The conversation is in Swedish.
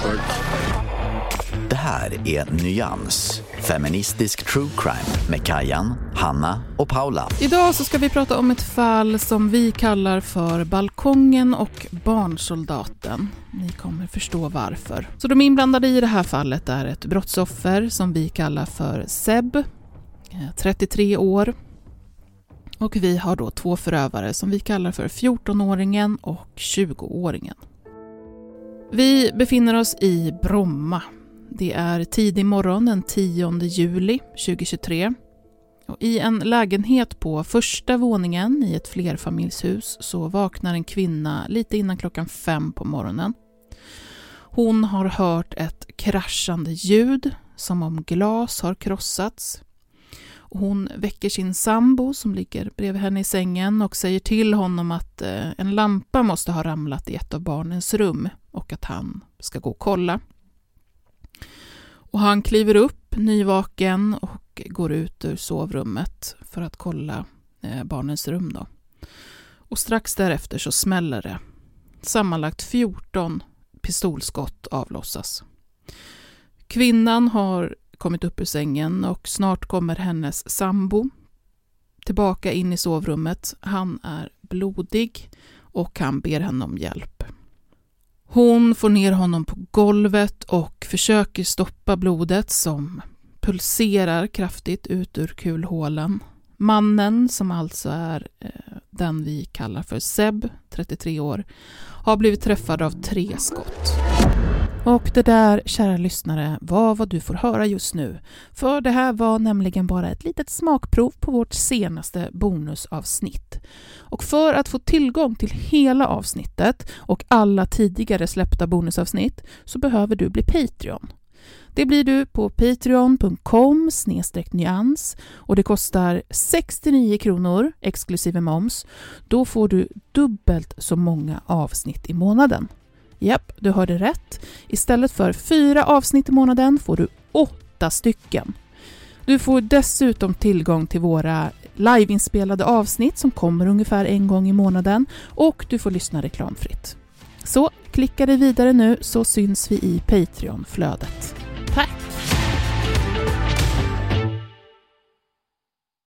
Network. Det här är Nyans, feministisk true crime med Kajan, Hanna och Paula. Idag så ska vi prata om ett fall som vi kallar för Balkongen och barnsoldaten. Ni kommer förstå varför. Så de inblandade i det här fallet är ett brottsoffer som vi kallar för Seb, 33 eh, år. Och vi har då två förövare som vi kallar för 14-åringen och 20-åringen. Vi befinner oss i Bromma. Det är tidig morgon den 10 juli 2023. Och I en lägenhet på första våningen i ett flerfamiljshus så vaknar en kvinna lite innan klockan fem på morgonen. Hon har hört ett kraschande ljud, som om glas har krossats. Hon väcker sin sambo som ligger bredvid henne i sängen och säger till honom att eh, en lampa måste ha ramlat i ett av barnens rum och att han ska gå och kolla. Och han kliver upp nyvaken och går ut ur sovrummet för att kolla eh, barnens rum. Då. Och strax därefter så smäller det. Sammanlagt 14 pistolskott avlossas. Kvinnan har kommit upp ur sängen och snart kommer hennes sambo tillbaka in i sovrummet. Han är blodig och han ber henne om hjälp. Hon får ner honom på golvet och försöker stoppa blodet som pulserar kraftigt ut ur kulhålen. Mannen, som alltså är eh, den vi kallar för Seb, 33 år, har blivit träffad av tre skott. Och det där, kära lyssnare, var vad du får höra just nu. För det här var nämligen bara ett litet smakprov på vårt senaste bonusavsnitt. Och för att få tillgång till hela avsnittet och alla tidigare släppta bonusavsnitt så behöver du bli Patreon. Det blir du på patreon.com nyans och det kostar 69 kronor exklusive moms. Då får du dubbelt så många avsnitt i månaden. Japp, du hörde rätt. Istället för fyra avsnitt i månaden får du åtta stycken. Du får dessutom tillgång till våra liveinspelade avsnitt som kommer ungefär en gång i månaden och du får lyssna reklamfritt. Så klicka dig vidare nu så syns vi i Patreon-flödet. Tack!